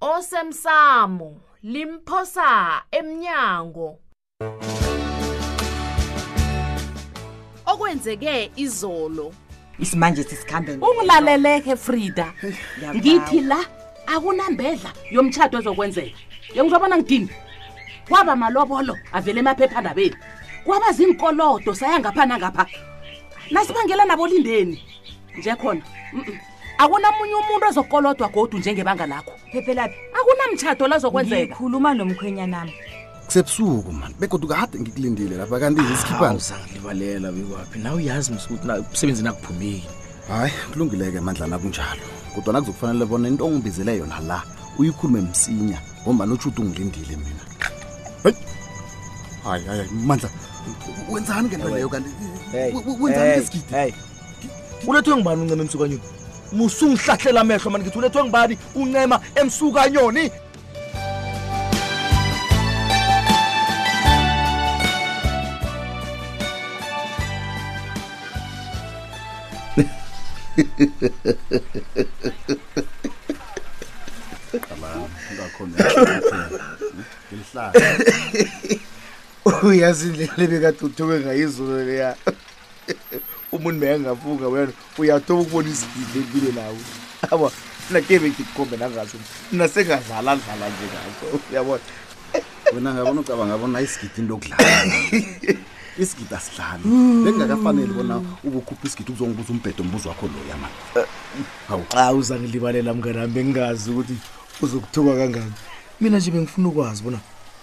osemsamo limphosa emnyango okwenzeke izolo isimanje sisikhambe ungilaleleke frida ngithi la akunambedla yomtshato ezokwenzeka yengizobona ngidini kwaba malobolo avele emaphephandabeni kwaba zinkolodo saya ngapha nangapha nasibangela nabolindeni nje khona akunamunye umuntu ozokolodwa godu njengebanga lakho phephelaphi akunamtshato lazokwenzeka ngikhuluma nomkhwenyanami kusebusuku mani begodwa kade ngikulindile lapha kanti ngisikhipani uzangilibalela bikwaphi nawe uyazi msukuthi umsebenzi nakuphumeki hayi kulungileke mandla nakunjalo kodwa nakuzokufanele bona into ongibizele yona la uyikhulume msinya ngombani utshuti ungilindile mina hayi hayi hayi mandla wenzani ngento leyo kanti wenzani ngesigidi ulethwe ngibani uncema emsukanyoni musungihlahlela amehlo mani ngithi ulethwe ngibani uncema emsukanyoni uyazi indlela ebekade uthuke ngayizulu leya umuntu meyangavuka wena uyathoba ukubona isigidi empilo lawo aba nakebe ngikhombe nangaso nasengadlala dlala nje ngaso uyabona wena ngabona ucabanga bona isigidi into okudlala isigidi asidlali bekungakafanele bona ubukhupha isigidi ukuzongibuza umbhedo umbuzo wakho loya mani xa uzangilibalela mnganami bengingazi ukuthi uzokuthuka kangani mina nje bengifuna ukwazi bona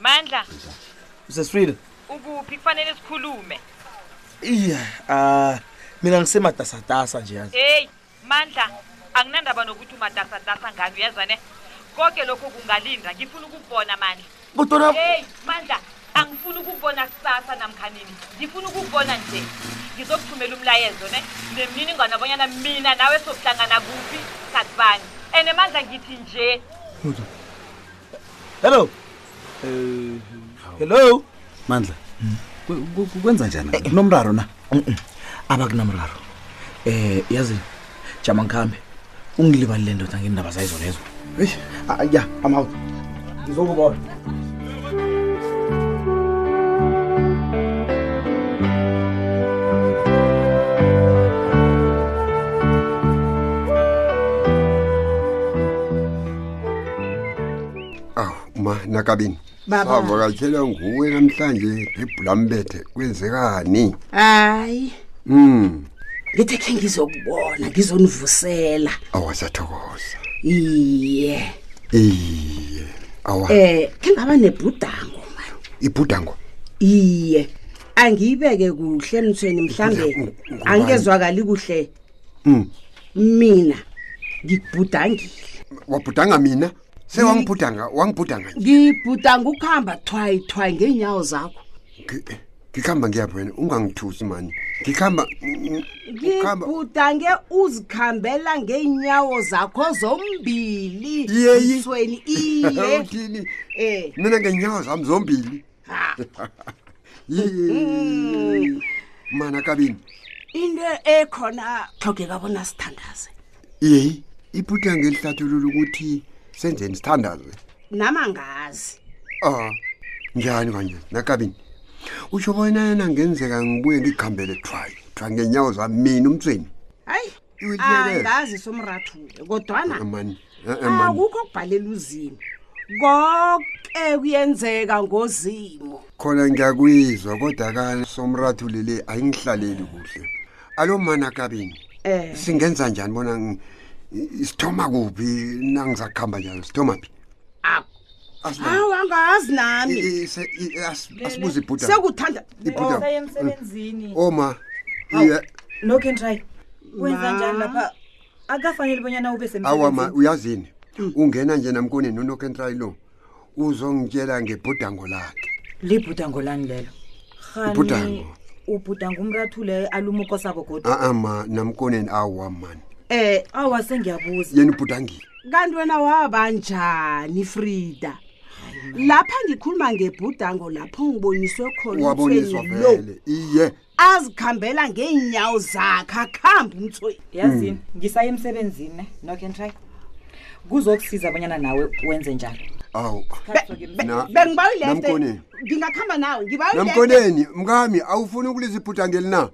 mandla msesifile ukuphi kufanele sikhulume iya ah mina ngisematasatasa nje yazi heyi mandla anginandaba nokuthi umatasatasa ngani uyezwa ne konke lokho kungalinda ngifuna ukukubona mandla kodwana heyi mandla angifuni ukukubona kusasa namkhanini ngifuna ukukubona nje ngizokuthumela umlayezo ne nemininingwane abonyana mina nawe sokuhlangana kuphi sakubani and mandla ngithi nje Kodwa, hello Eh, hello mandla ku- ku- ku- kwenza njani Eh, kunomraro na abakunamraro um yazi jama ngikhambe ungilibali le ndoda ngendaba zayizo lezo Ah, ya i'm out ngizokubona awu ma nakabini Baba. savakatshela nguwe namhlanje ngebhulambethe kwenzekani hayi um ngithe khe ngizokubona ngizonivusela awasathokoza iye iye awa eh khe ngaba nebhudango mani ibhudango iye angiyibeke kuhle emthweni mhlawumbe angikezwakali kuhle Mm. mina ngikubhudangile wabhudanga mina sewangibhudanga wangibhudanga nje ngibhudanga ukuhamba thwayi thwayi ngeenyawo zakho Ngi- eh, ngikhamba ngiyaphi wena ungangithusi mani ngikhamba mm, Ukhamba- ngibhudange uzikhambela ngeenyawo zakho zombili Yeyi. msweni iye uthini Eh. mina ngenyawo zami zombili Yee. mana kabini into ekhona tlhogeka bona sithandaze yeyi iphutha ngelihlathulula ukuthi senzeni sithandaze nami angazi ah njani kanje nakabini usho bona yena ngenzeka ngibuye ngikhambele thwayi thwa ngenyawo zami mina umtsweni hayi ayi ngazi somrathule kodwana eh, eh, akukho kubhalela uzimo konke kuyenzeka ngozimo khona ngiyakwizwa kodwa ka somrathule le ayingihlaleli kuhle alo mana kabini eh. singenza njani bona sithoma kuphi nangizakuhamba njalo sithoma phi hawu angazi nami I- i- se- i- as- asibuze ibhuda sekuthanda Ibhuda. Saya emsebenzini oma iye look and try wenza njani lapha akafanele bonyana ube awa ma semsebenzini uyazini ungena nje namkoneni unokentry lo uzongitshela ngebhudango lakhe libhudango lani lelo Ibhudango. Kghani ubhudango umrathu leyo alumuko sabo godi aa ma namkoneni awa mani um awa sengiyabuza yena ubhudangile kanti wena waba njani frida lapha ngikhuluma ngebhudango lapho ngiboniswe khona waboniswa umtshweni lo vele iye azikhambela ngeenyawo zakhe akhambe umtshweni yazini ngisaye emsebenzini ne no can try kuzokusiza abanyana nawe wenze njalo awu Na- bengibawa ileste namkoneni ngingakuhamba nawe ngibawa ileste namkoneni mkami awufuni ukulisa ibhudangeli na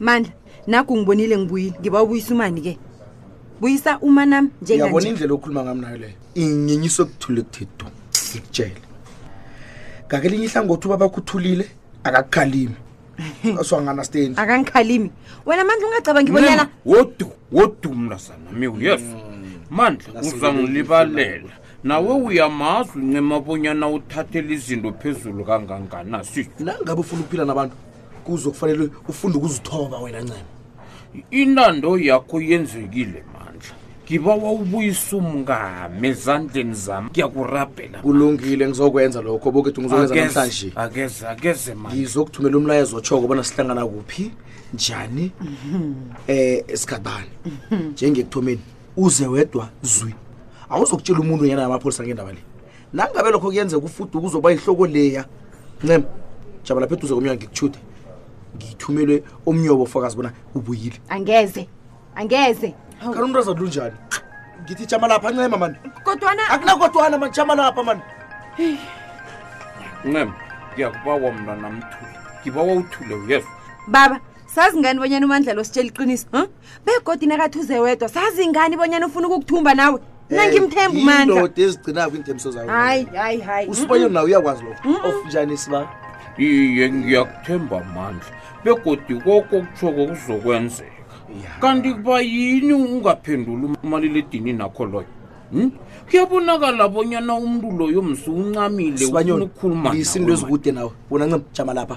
mandla naku ngibonile ngibuyile ngiba ubuyisa umani ke buyisa uma nam yabona indlela okhuluma ngam nayo leyo inyenyiso kuthule kuthidu ngikutshele ngakelinye ihlangothi uba bakhuthulile akakukhalimi aswangana steni akangikhalimi wena mandla ungacaba ngibonyela wodu wodu mnasana miu yes mandla uzangilibalela nawe uyamazi uncema bonyana uthathela izinto phezulu kangangana sisi nangabe ufuna ukuphila nabantu kuzo kufanele ufunde ukuzithoba wena ncema intando yakho yenzekile mandla ngiba wawubuyisa umngame ezandleni zami ngiyakurabhela kulungile ngizokwenza lokho bokethi ngizokwenza Akeze, namhlanje akeze akeze mandla ngizokuthumela umlayezo otshoko bona sihlangana kuphi njani um esikhathibani njengekuthomeni uze wedwa zwi awuzokutshela umuntu yena namapholisa ngendaba le nangabe lokho kuyenze kufudu kuzoba yihloko leya ncem jaba lapha eduze komnyango ngikutshude ngithumelwe omnye wabofakazi bona ubuyile angeze angeze kanti umntu azalunjani ngithi jama lapha ncema mani kodwana akunakodwana mani jama lapha mani ncema ngiyakubawa mna namthule ngibawa uthule uyeva baba sazi ngani bonyana umandla lo sitshela iqiniso huh? begodi nakathuze wedwa sazi ngani bonyana ufuna ukukuthumba nawe Eh, nangimthemba umandla indoda ezigcinako iinthembiso zayo hayi hayi hayi usibonyo nawe uyakwazi lokho ofunjani isiba iye ngiyakuthemba amandla begodi koko kutshoko kuzokwenzeka kanti kuba yini ungaphenduli umaliledini nakho loyo Hmm? kuyabonakala bonyana umntu loyo msi uncamile ufuna ukukhuluma nawe. isinto ezikude nawe wona ncam jama lapha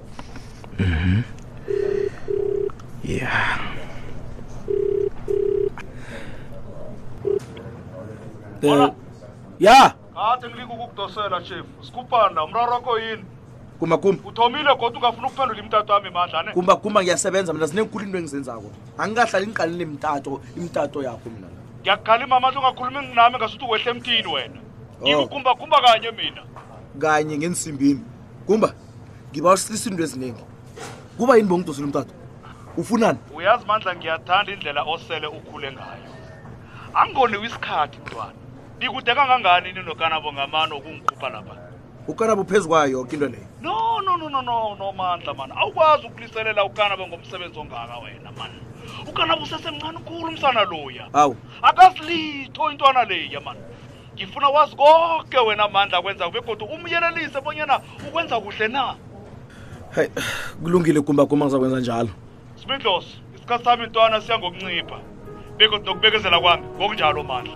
Mm-hmm. Yeah. The, yeah. kade ngilike ukukudosela chief sikupanda umraro wakho yini kumba kumba uthomile kodwa ungafuna ukuphendula imtato wami mandla ne kumba kumba ngiyasebenza mina zinenkulu into engizenzako angikahlali ngiqali nemtato imtato yakho mina ngiyakukhalima amandla ungakhulumi nami ngasuthi wehle emtini wena Oh. ngikukumbakumba kanye mina kanye ngensimbini kumba ngiba usilisa into eziningi kuba yini bongidosela umtato ufunani uyazi mandla ngiyathanda indlela osele ukhule ngayo angikoniwe isikhathi mntwana nikude kangangani ninokanabo ngamani okungikhupha lapha ukanabo phezu kwayo yoke into leyo no no no no no no mandla mani awukwazi ukuliselela ukanabo ngomsebenzi ongaka wena mani ukanabo usesemncane ukhulu umsana loya hawu akasilitho intwana leya mani ngifuna wazi konke wena amandla akwenzako begodwa umyelelise bonyana ukwenza kuhle na hayi kulungile kumbakuma ngizakwenza njalo sibidlos isikhathi sami intwana siya ngokuncipha begodwa nokubekezela kwami ngokunjalo mandla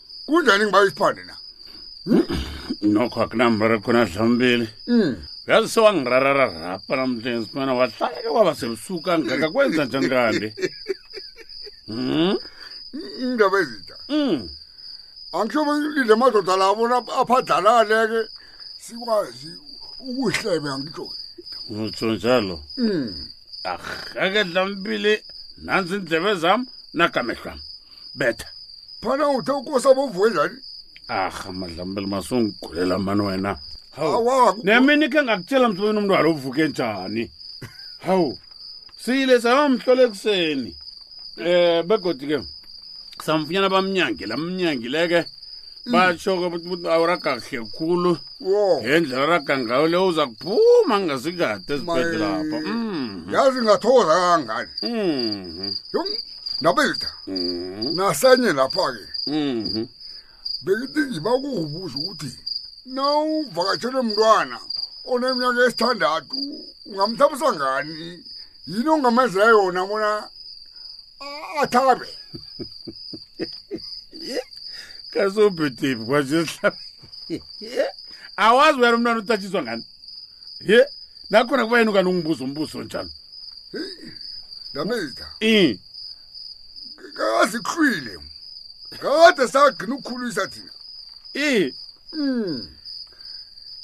kunjani ngiba isiphande na nokho akunambara khona zambili Mm. yazi sewangirarara rapa namhlanje sifana wahlaleke kwaba sebusuka ngaka kwenza njani kanti Mm, indaba ezitha mm. angisho bengilinde amadoda la bona aphadlalane-ke sikwazi ukuhlebe angitsho utsho njalo Mm. arheke dlambili nansi indlebe zam nakamehlo am betha phana uthe ukosa bovuke njani arha madlambili masungigulela mani wena awa nemini khe ngakutshela msibeni umntu walo uvuke njani hawu siyile sabamhlola ekuseni um begodi ke samfunyana bamnyangile amnyangile ke basho-ke ukuthi umuntu awuragahle khulu wo ngendlela oraga ngayo leyo uza kuphuma ngasikade ezibhedlela lapha Mhm. yazi ngathokoza kangani Mhm. Yum, nabetha Mhm. nasenye lapha-ke Mhm. bengithi ngiba kukubuza ukuthi nawuvakatshele mntwana oneminyaka esithandathu ungamthabisa ngani yini ongamenzela yona bona Ah, Thabe. Ka so bete kwa jisla. Awazi wena umntwana utatshizwa ngani? Ye, nakhona kuba yini kanungibuzo umbuzo njalo. Ndamezitha. Eh. Kazikhwile. Kade sagcina ukukhulisa thina. Eh. Mm.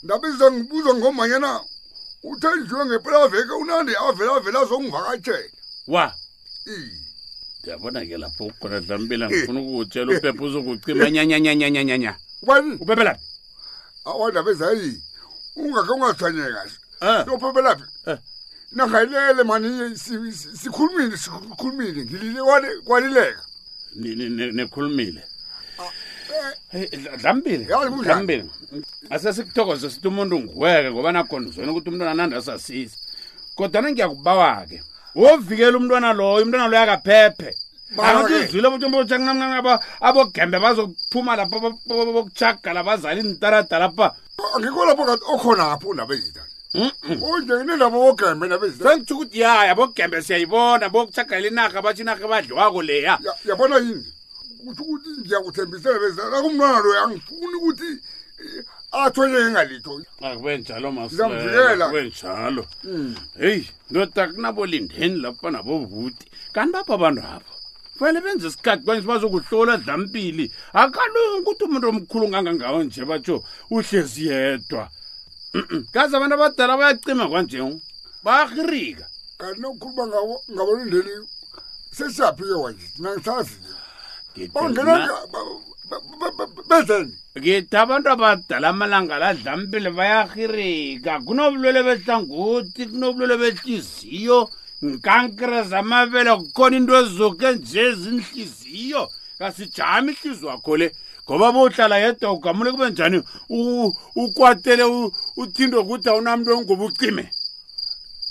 Ndabizwa ngibuzwa ngomanyana uthenjiwe ngepelaveke unandi avela avela zongivakatshela. Wa. ndiyabona ke lapho ukhona dlambila ngifuna ukutshela uphepha uzokucima nyanyanyanyanyanya ubani uphephelaphi awandaba ezayi ungake ungathanye kahle Eh. yophephelaphi Eh. nangayilele mani si- si- sikhulumile sikhulumile ngilile wale- kwalileka Ni- ni- ni- nikhulumile Hey, Dla- dlambile Ah, eh. Yazi kunjani? dlambile asesikuthokoze sithi umuntu nguweke ngoba nakhona uzwena ukuthi umntwana nandi asasiza kodwana ngiyakubawa-ke wovikela umntwana loyo umntwana loyo akaphephe angatizwile ukuthi mbotshanqanqanaba abogembe bazokuphuma lapha bokuchaga labazali intarada lapha angikho lapho kanti okhonapho nabezidala unjengine labo bogembe nabezidala sengitho ukuthi ya yabogembe siyayibona bokuchagela inarha batsho inarha ebadliwako leya yabona yini kutho ukuthi ngiyakuthembisela bezala kumntwana loyo angifuni ukuthi eh, athonyeke ngalitho akube njalo Ngizamvikela. maskube njalo Hmm. heyi ndoda kunabolindeni lapha nabobhuti kanti bapha abantu abo fanele benze isikhathi kwanje bazokuhlola dlampili akalungi ukuthi umuntu omkhulu ngangangawo nje batsho uhlezi yedwa Mm-mm. kazi abantu abadala bayacima kwanje bayarhirika kanti nokukhuluma ngabolindeli sesiyaphi-ke wanje thina ngisazi Ngithi na- ongena bezeni ngithi abantu abadala amalanga ladlampile bayahirika kunobulwele behlangothi kunobulwele behliziyo nkankere zamabele kukhona into ezoke nje zinhliziyo kasijami ihliziyo wakho le ngoba bohlala yedwa ugamule kube njani u- ukwatele u- uthintwe ukuthi awunamntu ongoba ucime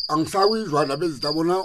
angisawizwa ndaba ezita bona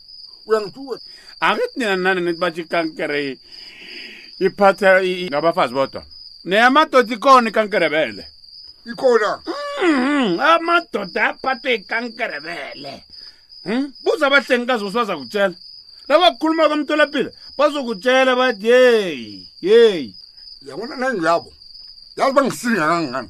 uyangithuka angithi nina nani nithi batsho ikankere iphatha ngabafazi bodwa neyamadoda ikhona ikankerebele ikhona mhm, amadoda aphathwe ikankerebele hmm? buza abahlengikazi usibaza kutshela labakhuluma kwamtholapile bazokutshela bathi yeyi yeyi yabona nangilabo yazi bangisinga kangani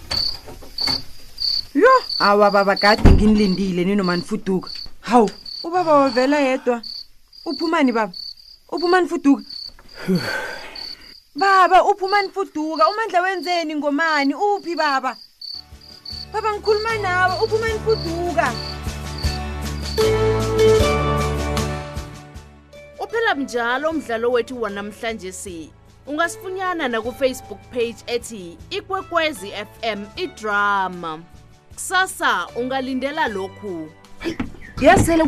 yo awa baba kade nginilindile ninoma nifuduka hawu ubaba wavela yedwa uphumani baba uphumani fuduka baba uphumani fuduka umandla wenzeni ngomani uphi baba baba ngikhuluma nawe uphumani fuduka uphela mnjalo umdlalo wethu wanamhlanje si ungasifunyana nakufacebook page ethi ikwekwezi fm idrama kusasa ungalindela lokhu yasele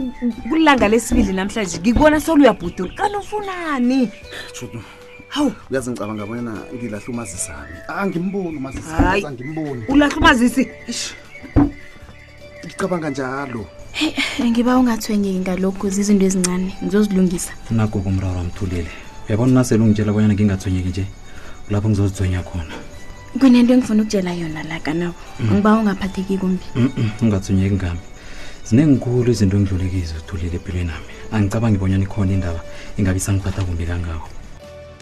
kulanga lesibili namhlanje ngikubona solo uyabhudula kanti ufunani Shudu, hawu uyazi ngicabanga bona ngilahle umazisami angimboni Hayi. umazisami angimboni ulahlumazisi ngicabanga njalo heyi eh, ngiba ungathwenyeki ngalokhu zizinto ezincane ngizozilungisa nakho kumraro amthulile uyabona unasele ungitshela bonyana ngingathwenyeki nje lapho ngizozithwenya khona kunento engifuna ukutshela yona la kanabo mm. ngiba ungaphatheki kumbi ungathwenyeki ngami zinenkulu izinto engidlulekizo thulile empilweni nami angicabangi bonyana ikhona indaba ingabi sangiphatha kumbi kangako